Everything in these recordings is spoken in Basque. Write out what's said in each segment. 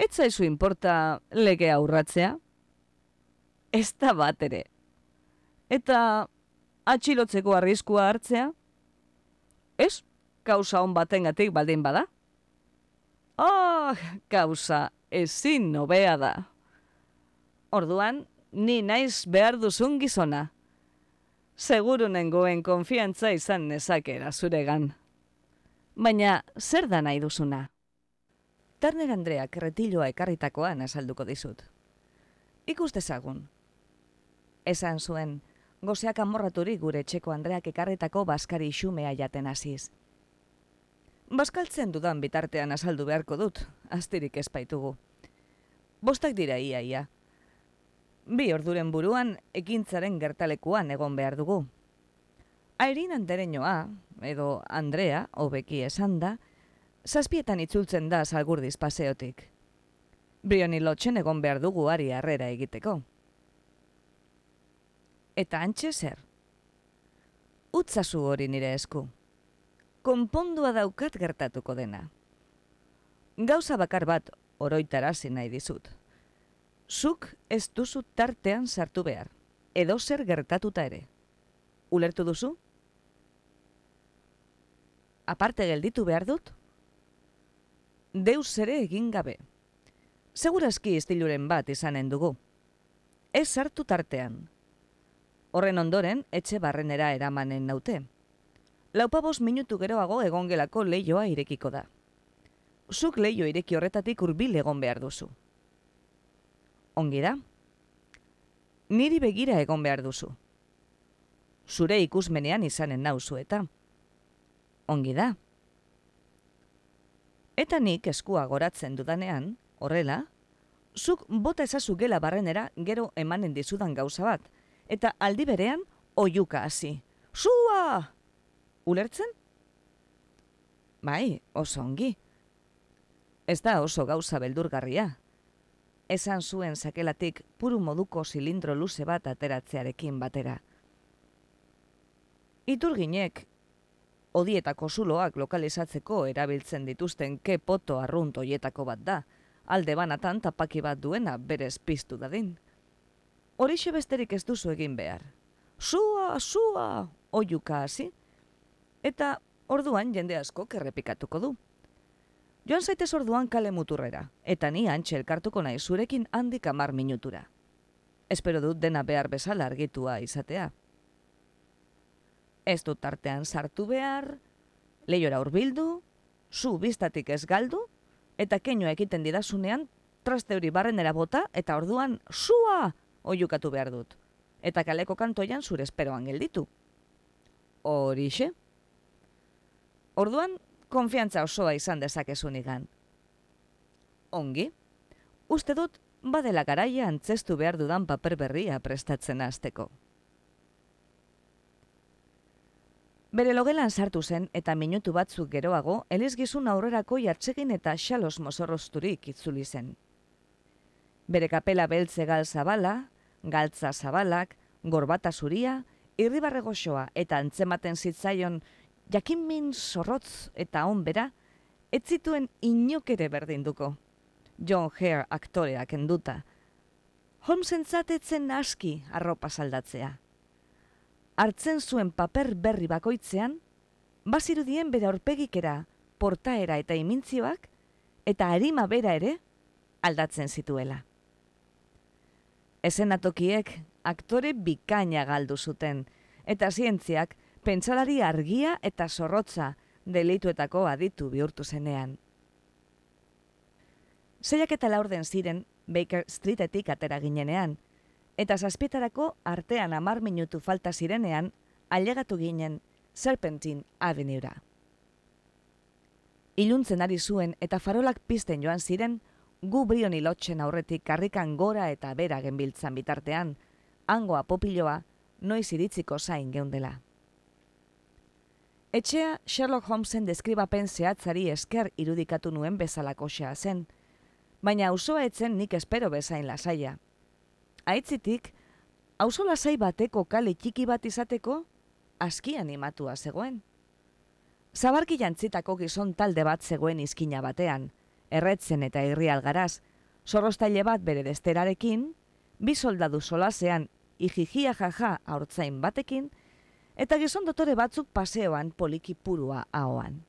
Ez zaizu inporta lege aurratzea? Ez da bat ere. Eta atxilotzeko arriskua hartzea? Ez, kausa hon batengatik baldin bada? Oh, kausa ezin nobea da. Orduan, ni naiz behar duzun gizona. Seguru nengoen konfiantza izan nezakera zuregan. Baina, zer da nahi duzuna? Turner Andreak retiloa ekarritakoan azalduko dizut. Ikustezagun. Esan zuen, gozeak amorraturi gure txeko Andreak ekarretako baskari xumea jaten hasiz. Baskaltzen dudan bitartean azaldu beharko dut, astirik espaitugu. Bostak dira ia ia. Bi orduren buruan ekintzaren gertalekuan egon behar dugu. Airin andereñoa, edo Andrea, hobeki esan da, zazpietan itzultzen da salgurdiz paseotik. Brioni lotxen egon behar dugu ari harrera egiteko eta antxe zer. Utzazu hori nire esku. Konpondua daukat gertatuko dena. Gauza bakar bat oroitarazi nahi dizut. Zuk ez duzu tartean sartu behar, edo zer gertatuta ere. Ulertu duzu? Aparte gelditu behar dut? Deus ere egin gabe. Segurazki istiluren bat izanen dugu. Ez sartu tartean, Horren ondoren, etxe barrenera eramanen naute. Laupabos minutu geroago egongelako leioa irekiko da. Zuk leio ireki horretatik hurbil egon behar duzu. Ongi da? Niri begira egon behar duzu. Zure ikusmenean izanen nauzu eta. Ongi da? Eta nik eskua goratzen dudanean, horrela, zuk bota ezazu gela barrenera gero emanen dizudan gauza bat, eta aldi berean oiuka hasi. Sua! Ulertzen? Bai, oso ongi. Ez da oso gauza beldurgarria. Esan zuen sakelatik puru moduko zilindro luze bat ateratzearekin batera. Iturginek, odietako zuloak lokalizatzeko erabiltzen dituzten ke poto arrunt oietako bat da, alde banatan tapaki bat duena berez piztu dadin. Horixe besterik ez duzu egin behar. Sua, sua, oiuka hasi. Eta orduan jende asko errepikatuko du. Joan zaitez orduan kale muturrera, eta ni antxe elkartuko nahi zurekin handik amar minutura. Espero dut dena behar bezala argitua izatea. Ez dut tartean sartu behar, lehiora urbildu, zu biztatik ez galdu, eta keino egiten didazunean, traste hori barrenera bota, eta orduan, sua, oiukatu behar dut. Eta kaleko kantoian zure esperoan gelditu. Horixe? Orduan, konfiantza osoa izan dezakezun igan. Ongi? Uste dut, badela garaia antzestu behar dudan paper berria prestatzen azteko. Bere logelan sartu zen eta minutu batzuk geroago, elizgizun aurrerako jartsegin eta xalos mozorrozturik itzuli zen bere kapela beltze gal zabala, galtza zabalak, gorbata zuria, irribarre goxoa eta antzematen zitzaion jakin min zorrotz eta onbera, ez zituen inokere berdinduko. John Hare aktoreak enduta. Holmesen zatetzen aski arropa saldatzea. Artzen zuen paper berri bakoitzean, bazirudien bere aurpegikera, portaera eta imintzioak, eta harima bera ere, aldatzen zituela. Esenatokiek aktore bikaina galdu zuten, eta zientziak pentsalari argia eta zorrotza delituetako aditu bihurtu zenean. Zeiak eta laurden ziren Baker Streetetik atera ginenean, eta zazpietarako artean amar minutu falta zirenean ailegatu ginen Serpentine Avenuera. Iluntzen ari zuen eta farolak pizten joan ziren, gu brioni lotxen aurretik karrikan gora eta bera genbiltzan bitartean, hangoa popiloa, noiz iritziko zain geundela. Etxea Sherlock Holmesen deskribapen zehatzari esker irudikatu nuen bezalako xea zen, baina auzoa etzen nik espero bezain lasaia. Aitzitik, auzo lasai bateko kale txiki bat izateko, aski animatua zegoen. Zabarki jantzitako gizon talde bat zegoen izkina batean, erretzen eta irri algaraz, Zorrostaile bat bere desterarekin, bi soldadu solasean ijijia jaja aurtzain batekin, eta gizon dotore batzuk paseoan poliki purua ahoan.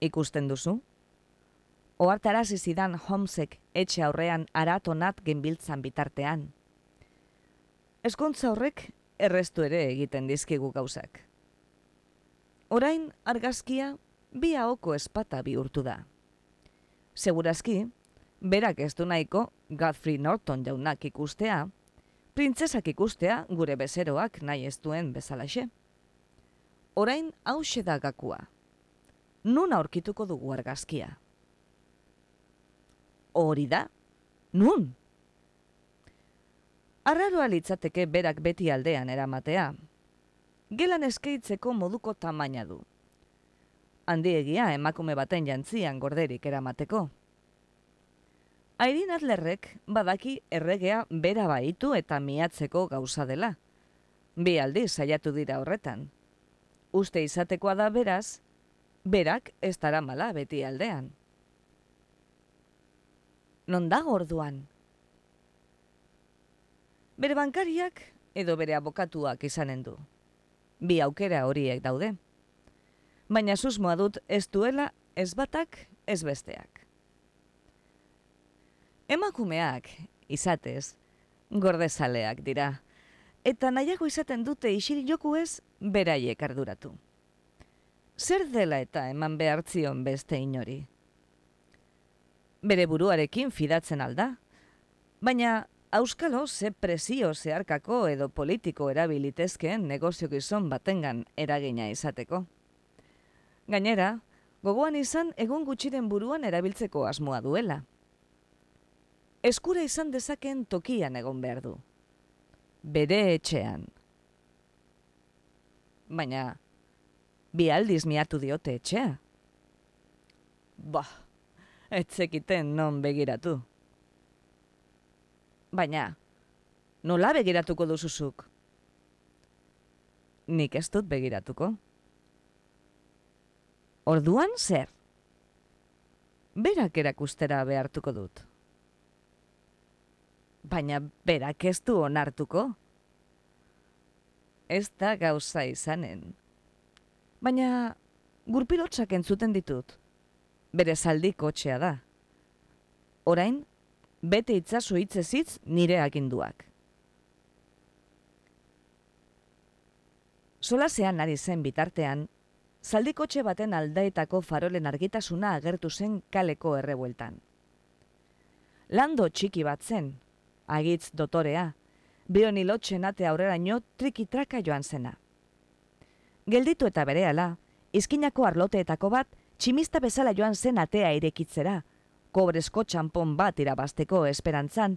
Ikusten duzu? Oartarazi zidan Homsek etxe aurrean aratonat genbiltzan bitartean. Eskontza horrek errestu ere egiten dizkigu gauzak. Orain argazkia bi ahoko espata bihurtu da. Segurazki, berak ez du nahiko Godfrey Norton jaunak ikustea, printzesak ikustea gure bezeroak nahi ez duen bezalaxe. Orain hause da gakua. Nun aurkituko dugu argazkia? Hori da? Nun? Arraroa litzateke berak beti aldean eramatea. Gelan eskeitzeko moduko tamaina du. Handiegia emakume baten jantzian gorderik eramateko. Airin Adlerrek badaki erregea bera baitu eta miatzeko gauza dela. Bi aldi saiatu dira horretan. Uste izatekoa da beraz, berak ez mala beti aldean. Non da orduan? Bere bankariak edo bere abokatuak izanen du. Bi aukera horiek daude. Baina susmoa dut ez duela ez batak ez besteak. Emakumeak, izatez, gordezaleak dira. Eta nahiago izaten dute isil joku ez, beraiek arduratu. Zer dela eta eman behartzion beste inori? Bere buruarekin fidatzen alda, baina Auskalo ze presio zeharkako edo politiko erabilitezkeen negozio gizon batengan eragina izateko. Gainera, gogoan izan egun gutxiren buruan erabiltzeko asmoa duela. Eskura izan dezaken tokian egon behar du. Bere etxean. Baina, bi aldiz miatu diote etxea. Bah, etzekiten non begiratu baina nola begiratuko duzuzuk? Nik ez dut begiratuko. Orduan zer? Berak erakustera behartuko dut. Baina berak ez du onartuko. Ez da gauza izanen. Baina gurpilotsak entzuten ditut. Bere zaldiko txea da. Orain, bete itzazu hitzezitz nire aginduak. Solasean ari zen bitartean, zaldikotxe baten aldaetako farolen argitasuna agertu zen kaleko errebueltan. Lando txiki bat zen, agitz dotorea, bioni lotxen ate aurrera triki-traka joan zena. Gelditu eta berehala, izkinako arloteetako bat, tximista bezala joan zen atea irekitzera, kobresko txampon bat irabasteko esperantzan,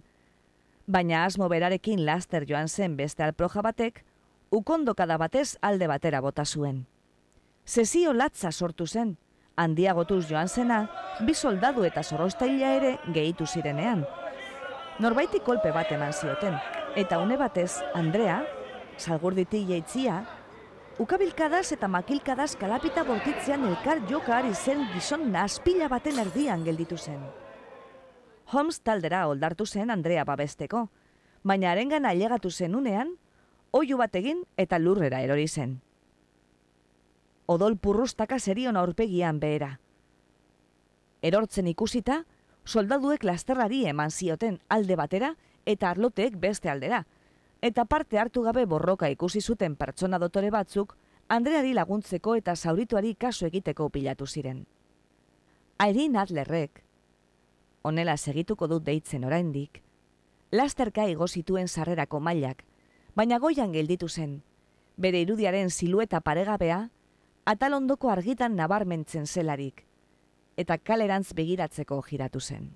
baina asmo berarekin laster joan zen beste alproja batek, ukondokada batez alde batera bota zuen. Zezio latza sortu zen, handiagotuz joan zena, bi soldadu eta zorrostaila ere gehitu zirenean. Norbaiti kolpe bat eman zioten, eta une batez, Andrea, salgurditi jaitzia, Ukabilkadaz eta makilkadaz kalapita bortitzean elkar joka ari zen gizon naspila baten erdian gelditu zen. Holmes taldera oldartu zen Andrea babesteko, baina arengan ailegatu zen unean, oiu bat egin eta lurrera erori zen. Odol purrustaka zerion aurpegian behera. Erortzen ikusita, soldaduek lasterrari eman zioten alde batera eta arloteek beste aldera, eta parte hartu gabe borroka ikusi zuten pertsona dotore batzuk, Andreari laguntzeko eta zaurituari kaso egiteko pilatu ziren. Airin Adlerrek, onela segituko dut deitzen oraindik, lasterka igo zituen sarrerako mailak, baina goian gelditu zen, bere irudiaren silueta paregabea, atalondoko argitan nabarmentzen zelarik, eta kalerantz begiratzeko giratu zen.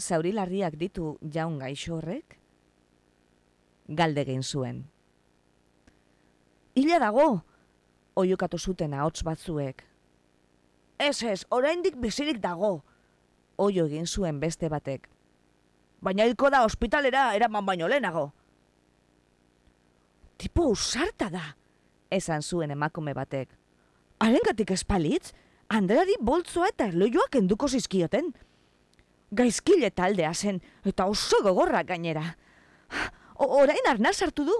Zaurilarriak ditu jaun gaixo horrek? Galde egin zuen. Ila dago, oiukatu zuten ahots batzuek. Ez ez, oraindik bizirik dago, oio egin zuen beste batek. Baina hilko da ospitalera eraman baino lehenago. Tipo usarta da, esan zuen emakume batek. Arengatik espalitz, Andreari boltzoa eta loioak enduko zizkioten. Gaizkile taldea zen, eta oso gogorra gainera. O, orain arna sartu du.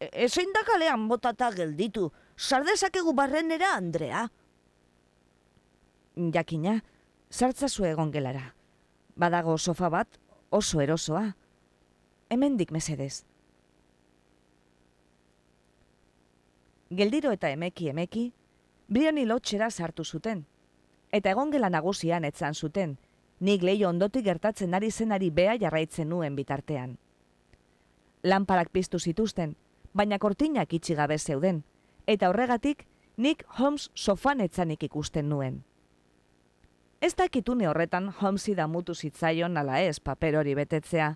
E Ezein da kalean botata gelditu, sardezakegu barrenera Andrea. Jakina, sartzazu egon gelara. Badago sofa bat oso erosoa. Hemendik mesedez. Geldiro eta emeki emeki, Briani lotxera sartu zuten. Eta egongela nagusian etzan zuten, nik leio ondotik gertatzen ari zenari bea jarraitzen nuen bitartean. Lanparak piztu zituzten, baina kortinak itxi gabe zeuden, eta horregatik nik Holmes sofan etzanik ikusten nuen. Ez dakitune horretan Holmesi damutu zitzaion ala ez paper hori betetzea,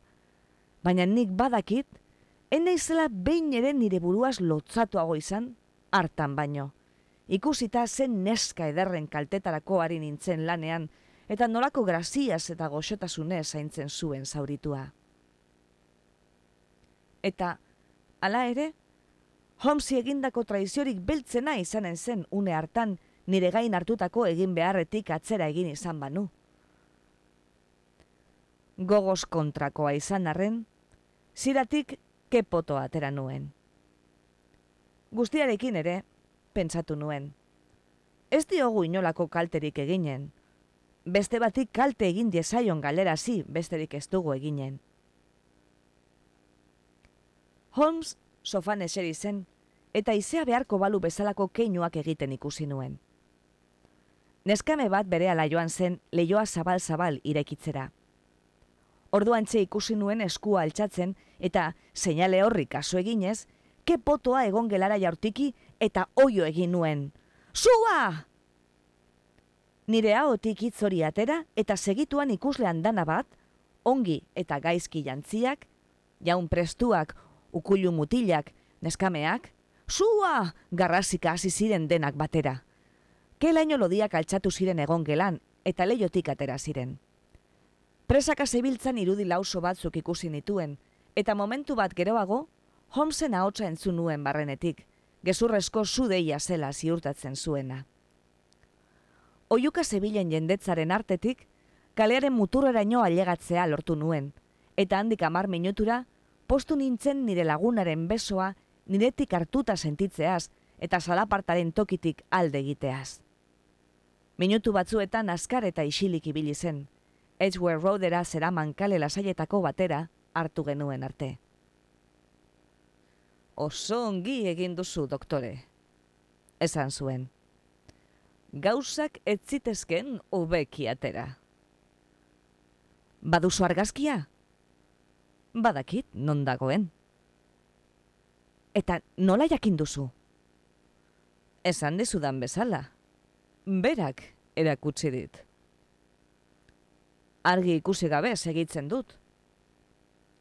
baina nik badakit, eneizela behin ere nire buruaz lotzatuago izan, hartan baino. Ikusita zen neska ederren kaltetarako ari nintzen lanean, eta nolako graziaz eta goxotasunez zaintzen zuen zauritua. Eta, hala ere, Holmesi egindako traiziorik beltzena izanen zen une hartan nire gain hartutako egin beharretik atzera egin izan banu. Gogoz kontrakoa izan arren, ziratik kepoto atera nuen. Guztiarekin ere, pentsatu nuen. Ez diogu inolako kalterik eginen. Beste batik kalte egin diezaion galera zi, besterik ez dugu eginen. Holmes sofan eseri zen, eta izea beharko balu bezalako keinuak egiten ikusi nuen. Neskame bat bere ala joan zen leioa zabal-zabal irekitzera. Orduan txe ikusi nuen eskua altxatzen eta seinale horri kaso eginez, ke potoa egon gelara jaurtiki eta oio egin nuen. Sua! Nire haotik itzori atera eta segituan ikuslean dana bat, ongi eta gaizki jantziak, jaun prestuak ukulu mutilak, neskameak, sua, garrasika hasi ziren denak batera. Kelaino lodiak altxatu ziren egon gelan, eta leiotik atera ziren. Presaka zebiltzan irudi lauso batzuk ikusi nituen, eta momentu bat geroago, Holmesen ahotsa entzun nuen barrenetik, gezurrezko zudeia zela ziurtatzen zuena. Oiuka zebilen jendetzaren artetik, kalearen muturreraino ailegatzea lortu nuen, eta handik amar minutura, postu nintzen nire lagunaren besoa niretik hartuta sentitzeaz eta salapartaren tokitik alde egiteaz. Minutu batzuetan askar eta isilik ibili zen, Edgeware Roadera zeraman kale lasaietako batera hartu genuen arte. Oso ongi egin duzu, doktore. Esan zuen. Gauzak ez zitezken ubeki atera. Baduzu argazkia? badakit non dagoen. Eta nola jakin duzu? Esan dizudan bezala. Berak erakutsi dit. Argi ikusi gabe segitzen dut.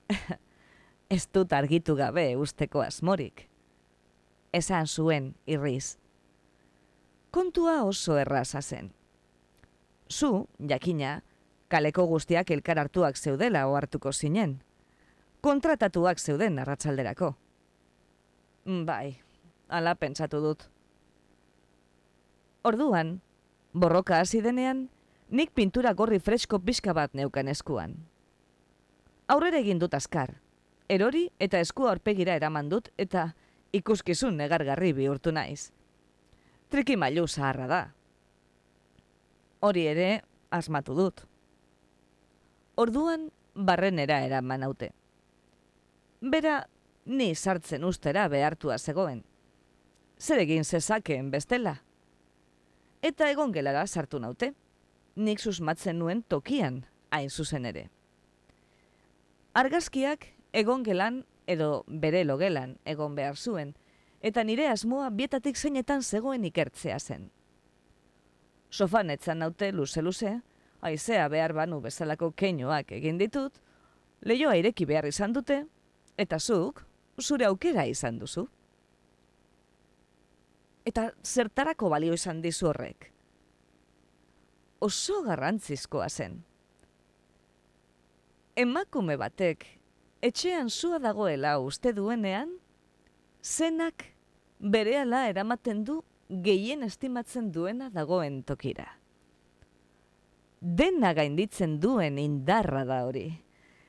Ez dut argitu gabe usteko asmorik. Esan zuen irriz. Kontua oso erraza zen. Zu, jakina, kaleko guztiak elkar hartuak zeudela ohartuko zinen kontratatuak zeuden arratsalderako. Bai, ala pentsatu dut. Orduan, borroka hasi denean, nik pintura gorri fresko pixka bat neukan eskuan. Aurrera egin dut askar, erori eta esku aurpegira eraman dut eta ikuskizun negargarri bihurtu naiz. Triki mailu zaharra da. Hori ere, asmatu dut. Orduan, barrenera eraman haute bera ni sartzen ustera behartua zegoen. Zer egin zezakeen bestela? Eta egon gelara sartu naute, nik susmatzen nuen tokian hain zuzen ere. Argazkiak egon gelan edo bere logelan egon behar zuen, eta nire asmoa bietatik zeinetan zegoen ikertzea zen. Sofan etzan naute luze-luze, aizea behar banu bezalako keinoak egin ditut, lehioa ireki behar izan dute, Eta zuk, zure aukera izan duzu. Eta zertarako balio izan dizu horrek. Oso garrantzizkoa zen. Emakume batek, etxean zua dagoela uste duenean, zenak berehala eramaten du gehien estimatzen duena dagoen tokira. Dena gainditzen duen indarra da hori,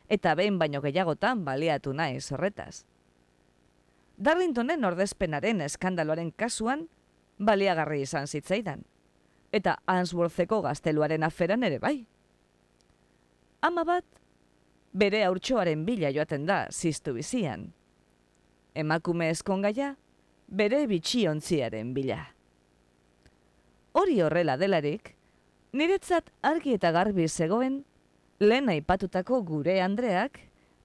eta behin baino gehiagotan baliatu naiz horretaz. Darlingtonen ordezpenaren eskandaloaren kasuan, baliagarri izan zitzaidan, eta Answortheko gazteluaren aferan ere bai. Ama bat, bere haurtxoaren bila joaten da ziztu bizian. Emakume eskongaia, bere bitxiontziaren bila. Hori horrela delarik, niretzat argi eta garbi zegoen, lehen aipatutako gure Andreak,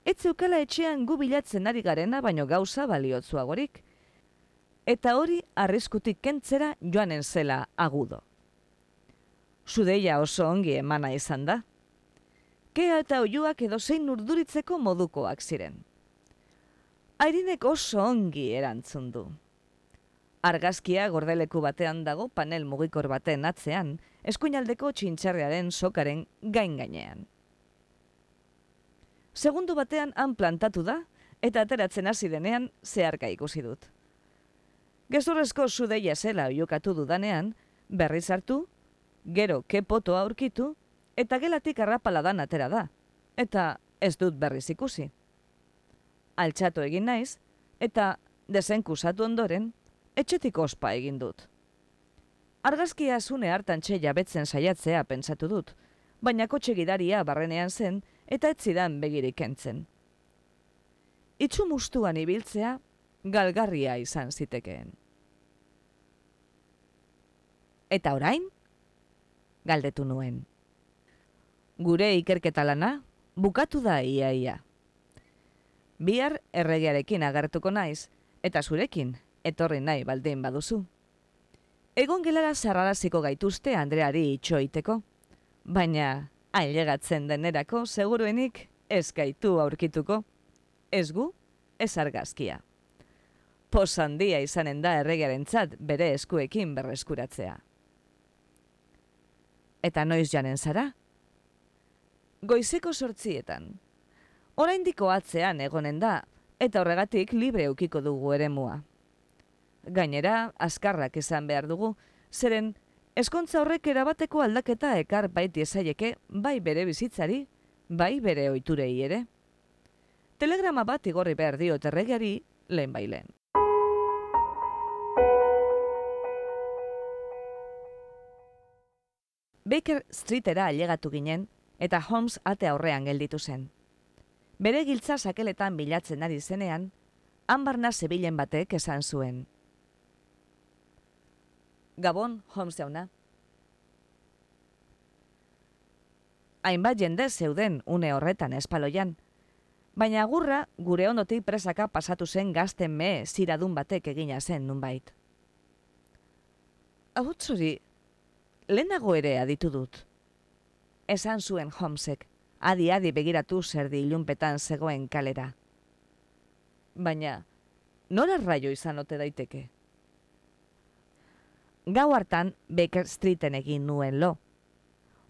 ez zeukala etxean gu bilatzen ari garena baino gauza baliotzuagorik, eta hori arriskutik kentzera joanen zela agudo. Zudeia oso ongi emana izan da. Kea eta oiuak edo zein urduritzeko modukoak ziren. Airinek oso ongi erantzun du. Argazkia gordeleku batean dago panel mugikor baten atzean, eskuinaldeko txintxarrearen sokaren gain gainean. Segundu batean han plantatu da, eta ateratzen hasi denean zeharka ikusi dut. Gezurrezko zudeia zela oiokatu dudanean, berriz hartu, gero kepoto aurkitu, eta gelatik arrapaladan atera da, eta ez dut berriz ikusi. Altxatu egin naiz, eta desenkusatu ondoren, etxetik ospa egin dut. Argazkia zune hartan txeia betzen saiatzea pentsatu dut, baina kotxe gidaria barrenean zen eta etzidan begirik entzen. Itxu mustuan ibiltzea galgarria izan zitekeen. Eta orain? Galdetu nuen. Gure ikerketa lana bukatu da iaia. Bihar erregearekin agertuko naiz, eta zurekin etorri nahi baldin baduzu. Egon gelara zarraraziko gaituzte Andreari itxoiteko, baina ailegatzen denerako seguruenik ez gaitu aurkituko, ez gu, ez argazkia. Pos handia izanen da erregearen bere eskuekin berreskuratzea. Eta noiz janen zara? Goizeko sortzietan. Oraindiko atzean egonen da, eta horregatik libre ukiko dugu ere mua. Gainera, azkarrak izan behar dugu, zeren eskontza horrek erabateko aldaketa ekar baiti esaieke bai bere bizitzari, bai bere oiturei ere. Telegrama bat igorri behar dio terregiari lehen bai lehen. Baker Streetera ailegatu ginen eta Holmes ate aurrean gelditu zen. Bere giltza sakeletan bilatzen ari zenean, hanbarna zebilen batek esan zuen. Gabon, Holmes jauna. Hainbat jende zeuden une horretan espaloian, baina agurra gure ondotik presaka pasatu zen gazten me ziradun batek egina zen nunbait. Ahutzuri, lehenago ere aditu dut. Esan zuen Holmesek, adi-adi begiratu zerdi ilunpetan zegoen kalera. Baina, nora raio izan ote daiteke? Gau hartan Baker Streeten egin nuen lo.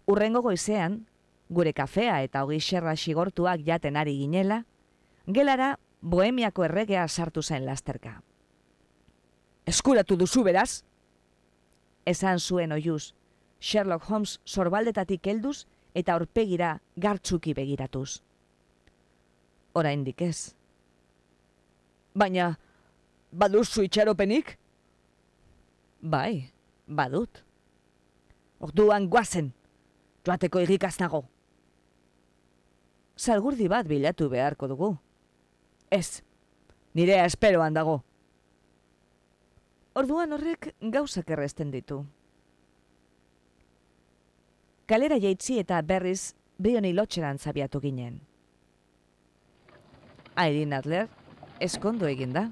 Urrengo goizean, gure kafea eta hogi xerra xigortuak jaten ari ginela, gelara bohemiako erregea sartu zen lasterka. Eskuratu duzu beraz? Esan zuen oiuz, Sherlock Holmes sorbaldetatik helduz eta aurpegira gartzuki begiratuz. Ora ez. Baina, baduzu itxaropenik? Bai, badut. Orduan guazen, joateko irrikaz nago. Salgurdi bat bilatu beharko dugu. Ez, nirea esperoan dago. Orduan horrek gauzak errezten ditu. Kalera jaitzi eta berriz brioni lotxeran zabiatu ginen. Airin Adler, eskondo eginda.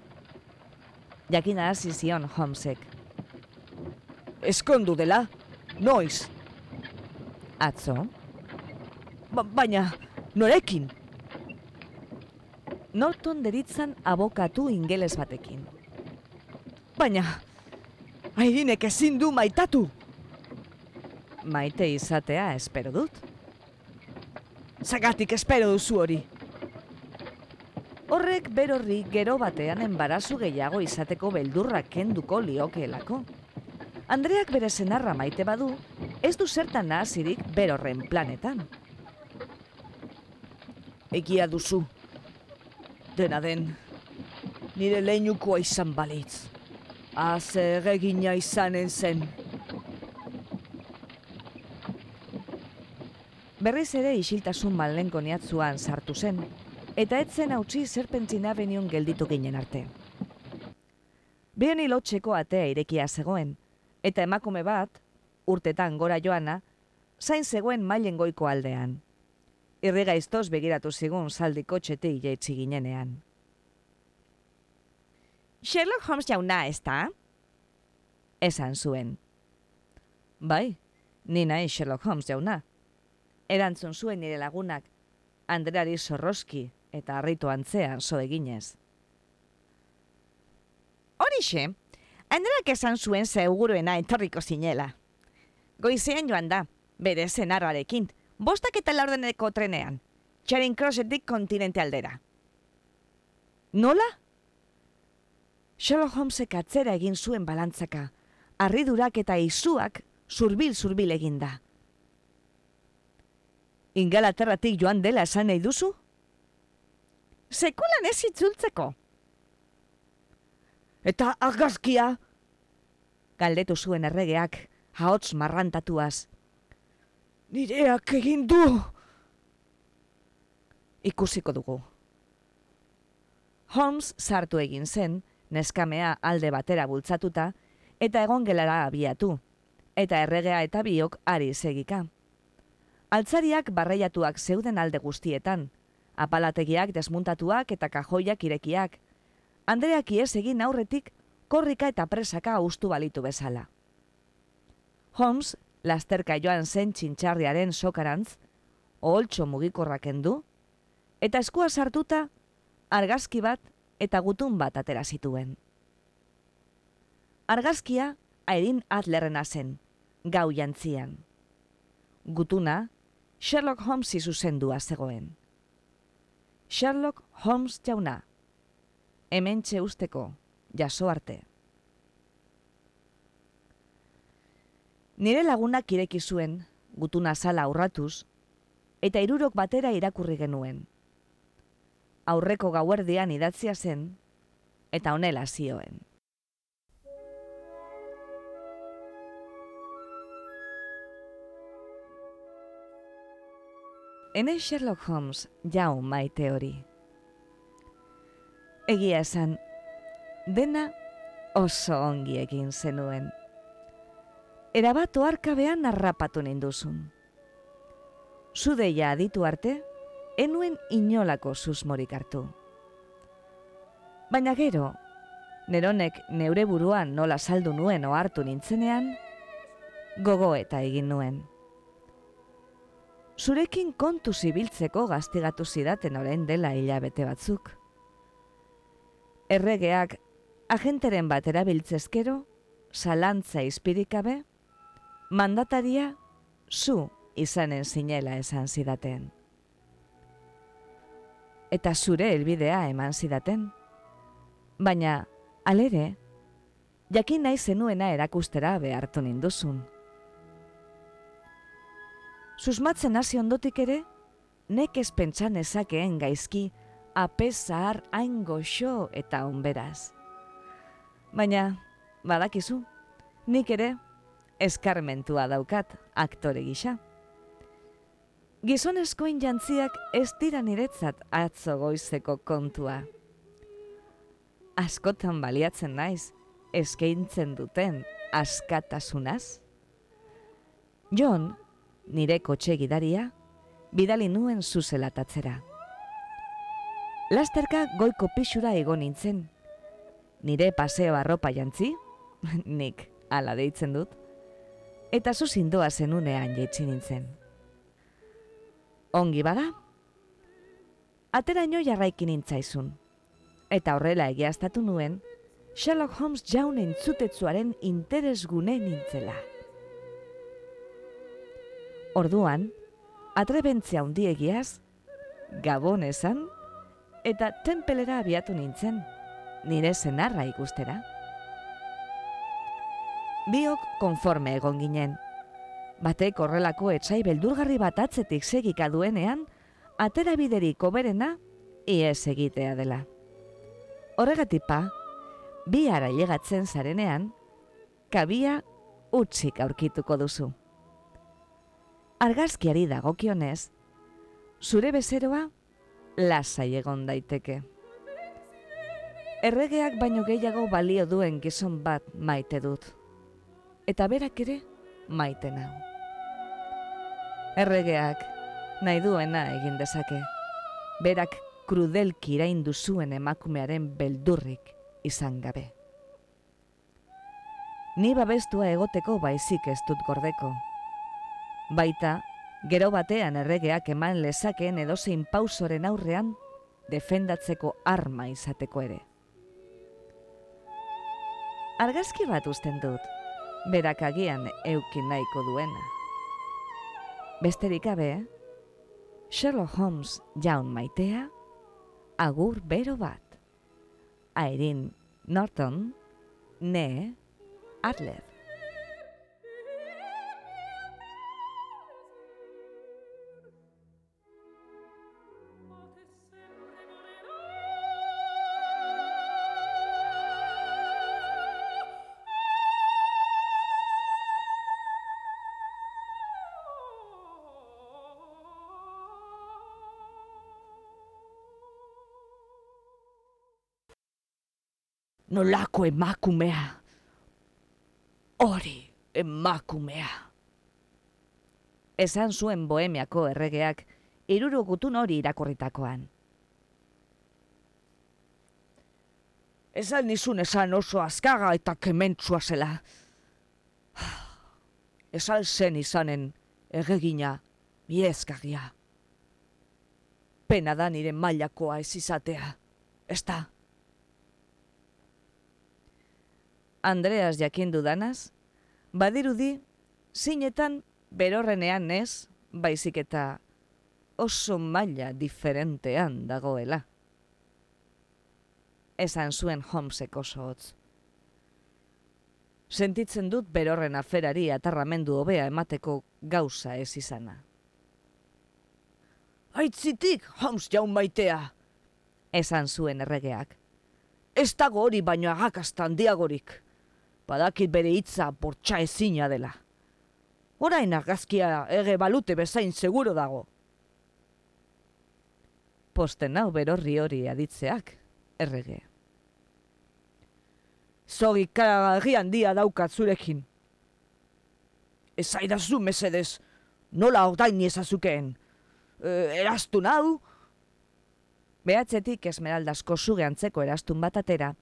Jakina hasi zion Homsek eskondu dela, noiz. Atzo? Ba, baina, norekin? Norton deritzan abokatu ingeles batekin. Baina, aidinek ezin du maitatu. Maite izatea espero dut. Zagatik espero duzu hori. Horrek berorri gero batean enbarazu gehiago izateko beldurrak kenduko liokeelako Andreak bere senarra maite badu, ez du zertan nahazirik berorren planetan. Egia duzu. Dena den, nire lehinukoa izan balitz. Azer egina izanen zen. Berriz ere isiltasun malenko niatzuan sartu zen, eta etzen hautsi zerpentzina benion gelditu ginen arte. Behan lotxeko atea irekia zegoen, eta emakume bat, urtetan gora joana, zain zegoen mailen goiko aldean. Irriga iztoz begiratu zigun saldiko txete jaitsi ginenean. Sherlock Holmes jauna, ez da? Esan zuen. Bai, ni nahi Sherlock Holmes jauna. Erantzun zuen nire lagunak, Andreari Sorroski eta harritu antzean zo eginez. Horixe, Andreak esan zuen zeuguruena etorriko zinela. Goizean joan da, bere zenarrarekin, bostak eta laurdeneko trenean, Charing Crossetik kontinente aldera. Nola? Sherlock Holmesek atzera egin zuen balantzaka, harridurak eta izuak zurbil-zurbil eginda. Ingalaterratik joan dela esan nahi duzu? Sekulan ez itzultzeko. Eta argazkia? Galdetu zuen erregeak, haotz marrantatuaz. Nireak egin du! Ikusiko dugu. Holmes sartu egin zen, neskamea alde batera bultzatuta, eta egon gelara abiatu, eta erregea eta biok ari segika. Altzariak barreiatuak zeuden alde guztietan, apalategiak desmuntatuak eta kajoiak irekiak, Andreak ies egin aurretik korrika eta presaka ustu balitu bezala. Holmes, lasterka joan zen txintxarriaren sokarantz, oholtxo mugikorrak endu, eta eskua sartuta, argazki bat eta gutun bat atera zituen. Argazkia Airin Adlerrena zen, gau jantzian. Gutuna, Sherlock Holmes izuzendua zegoen. Sherlock Holmes jauna, hemen usteko, jaso arte. Nire lagunak ireki zuen, gutuna sala aurratuz, eta irurok batera irakurri genuen aurreko gauerdian idatzia zen, eta honela zioen. Hene Sherlock Holmes jau maite hori. Egia esan, dena oso ongi egin zenuen. Erabat oarkabean narrapatu ninduzun. Zudeia aditu arte, enuen inolako susmorik hartu. Baina gero, neronek neure buruan nola saldu nuen ohartu nintzenean, gogo eta egin nuen. Zurekin kontu zibiltzeko gaztigatu zidaten orain dela hilabete batzuk. Erregeak agenteren bat erabiltzezkero, salantza izpirikabe, mandataria zu izanen zinela esan zidaten eta zure helbidea eman zidaten. Baina, alere, jakin nahi zenuena erakustera behartu ninduzun. Susmatzen hasi ondotik ere, nek ez pentsan ezakeen gaizki apesar hain goxo eta onberaz. Baina, badakizu, nik ere eskarmentua daukat aktore gisa. Gizonezkoin jantziak ez dira niretzat atzo goizeko kontua. Askotan baliatzen naiz, eskaintzen duten askatasunaz. John, nire kotxe gidaria, bidali nuen zuzelatatzera. Lasterka goiko pixura egon nintzen. Nire paseo arropa jantzi, nik ala deitzen dut, eta zuzindoa zenunean jetxin nintzen ongi bada? Ateraino jarraikin intzaizun. Eta horrela egiaztatu nuen, Sherlock Holmes jaunen zutetzuaren interesgune nintzela. Orduan, atrebentzia hundiegiaz, gabon esan, eta tempelera abiatu nintzen, nire zenarra ikustera. Biok konforme egon ginen. Batek horrelako etxai beldurgarri bat atzetik segika duenean, atera biderik oberena, ies egitea dela. Horregatik pa, bi ara llegatzen zarenean, kabia utzik aurkituko duzu. Argazkiari dagokionez, zure bezeroa lasai egon daiteke. Erregeak baino gehiago balio duen gizon bat maite dut. Eta berak ere maite nau. Erregeak nahi duena egin dezake. Berak krudelki iraindu zuen emakumearen beldurrik izan gabe. Ni babestua egoteko baizik ez dut gordeko. Baita, gero batean erregeak eman lezakeen edozein pausoren aurrean defendatzeko arma izateko ere. Argazki bat usten dut, berak agian eukin nahiko duena. Besterik gabe, Sherlock Holmes jaun maitea, agur bero bat. Airin Norton, ne Adler. Nolako emakumea. Hori emakumea. Esan zuen bohemiako erregeak, iruru gutun hori irakorritakoan. Esan nizun esan oso azkaga eta kementsua zela. Esan zen izanen erregina biezkagia. Pena da nire mailakoa ez izatea. Ez da? Andreas jakindu danaz, badirudi, zinetan berorrenean ez, baizik eta oso maila diferentean dagoela. Esan zuen Holmesek oso hotz. Sentitzen dut berorren aferari atarramendu hobea emateko gauza ez izana. Aitzitik, Holmes jaun maitea! Esan zuen erregeak. Ez dago hori baino agakastan diagorik badakit bere hitza bortxa ezina dela. Orain argazkia ege balute bezain seguro dago. Posten hau berorri hori aditzeak, errege. Zogi karagarri handia daukat zurekin. Ez aidazu mesedez, nola ordain ezazukeen. E, erastun hau? Behatzetik esmeraldasko zuge antzeko erastun bat atera,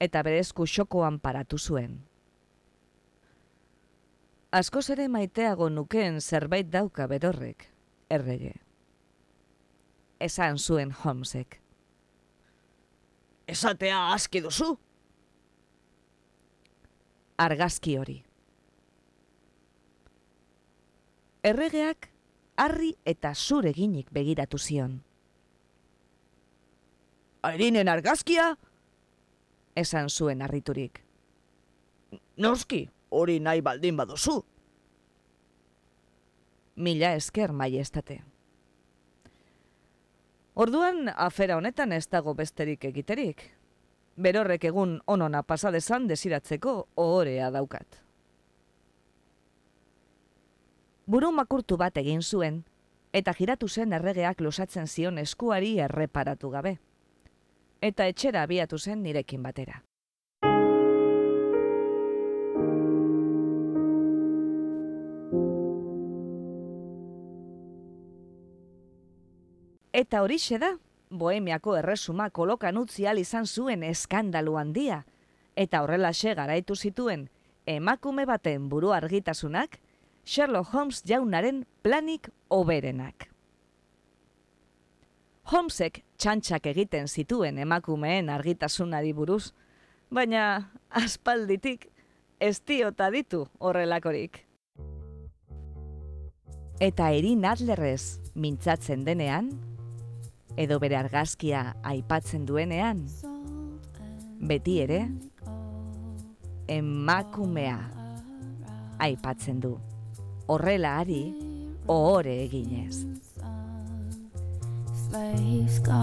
eta berezku xokoan paratu zuen. Askoz ere maiteago nukeen zerbait dauka berorrek, errege. Esan zuen Holmesek. Esatea aski duzu? Argazki hori. Erregeak harri eta zure ginik begiratu zion. Airinen argazkia? esan zuen harriturik. Noski, hori nahi baldin baduzu. Mila esker maiestate. Orduan afera honetan ez dago besterik egiterik. Berorrek egun onona pasadezan desiratzeko ohorea daukat. Buru makurtu bat egin zuen, eta giratu zen erregeak losatzen zion eskuari erreparatu gabe eta etxera abiatu zen nirekin batera. Eta horixe da, Bohemiako erresuma kolokan utzi izan zuen eskandalu handia, eta horrelaxe garaitu zituen emakume baten buru argitasunak, Sherlock Holmes jaunaren planik oberenak. Holmesek txantxak egiten zituen emakumeen argitasunari buruz, baina aspalditik ez diota ditu horrelakorik. Eta erin adlerrez mintzatzen denean, edo bere argazkia aipatzen duenean, beti ere, emakumea aipatzen du. Horrela ari, ohore eginez. Slaves go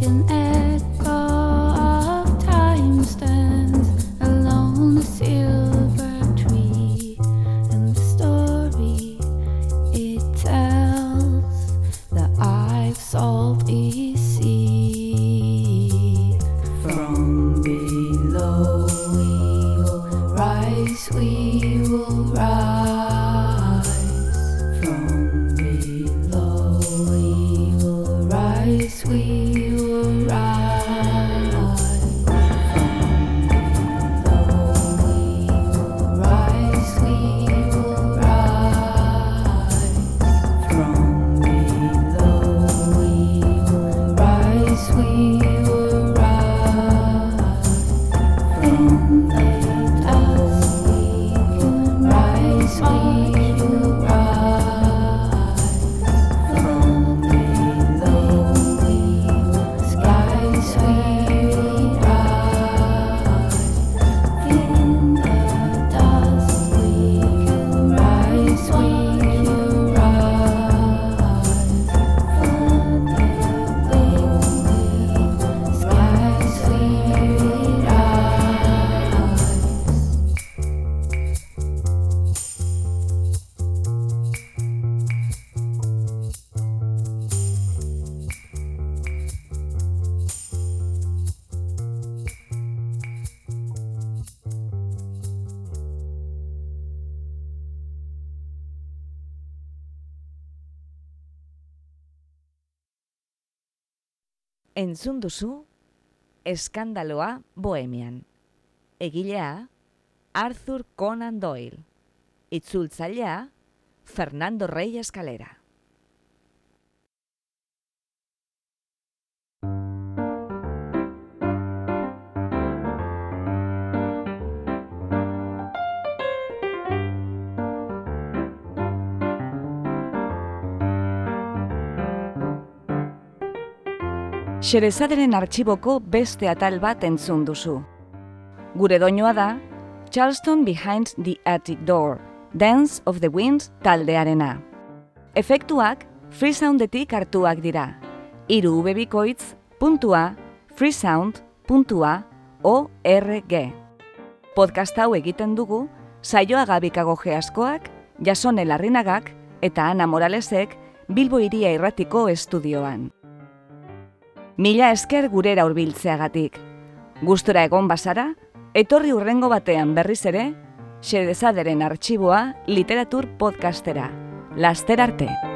like echo Entzun duzu, eskandaloa bohemian. Egilea, Arthur Conan Doyle. Itzultzailea, Fernando Rey Escalera. Xerezaderen artxiboko beste atal bat entzun duzu. Gure doinoa da, Charleston Behind the Attic Door, Dance of the Wind taldearena. Efektuak freesoundetik hartuak dira. Iru ubebikoitz, puntua, freesound, puntua, org. Podcast hau egiten dugu, saioa gabikago geaskoak, jasone larrinagak eta Ana Moralesek Bilbo iria irratiko estudioan. Mila esker gurera hurbiltzeagatik. Gustora egon bazara, etorri urrengo batean berriz ere, xerezaderen artxiboa literatur podcastera. Laster arte!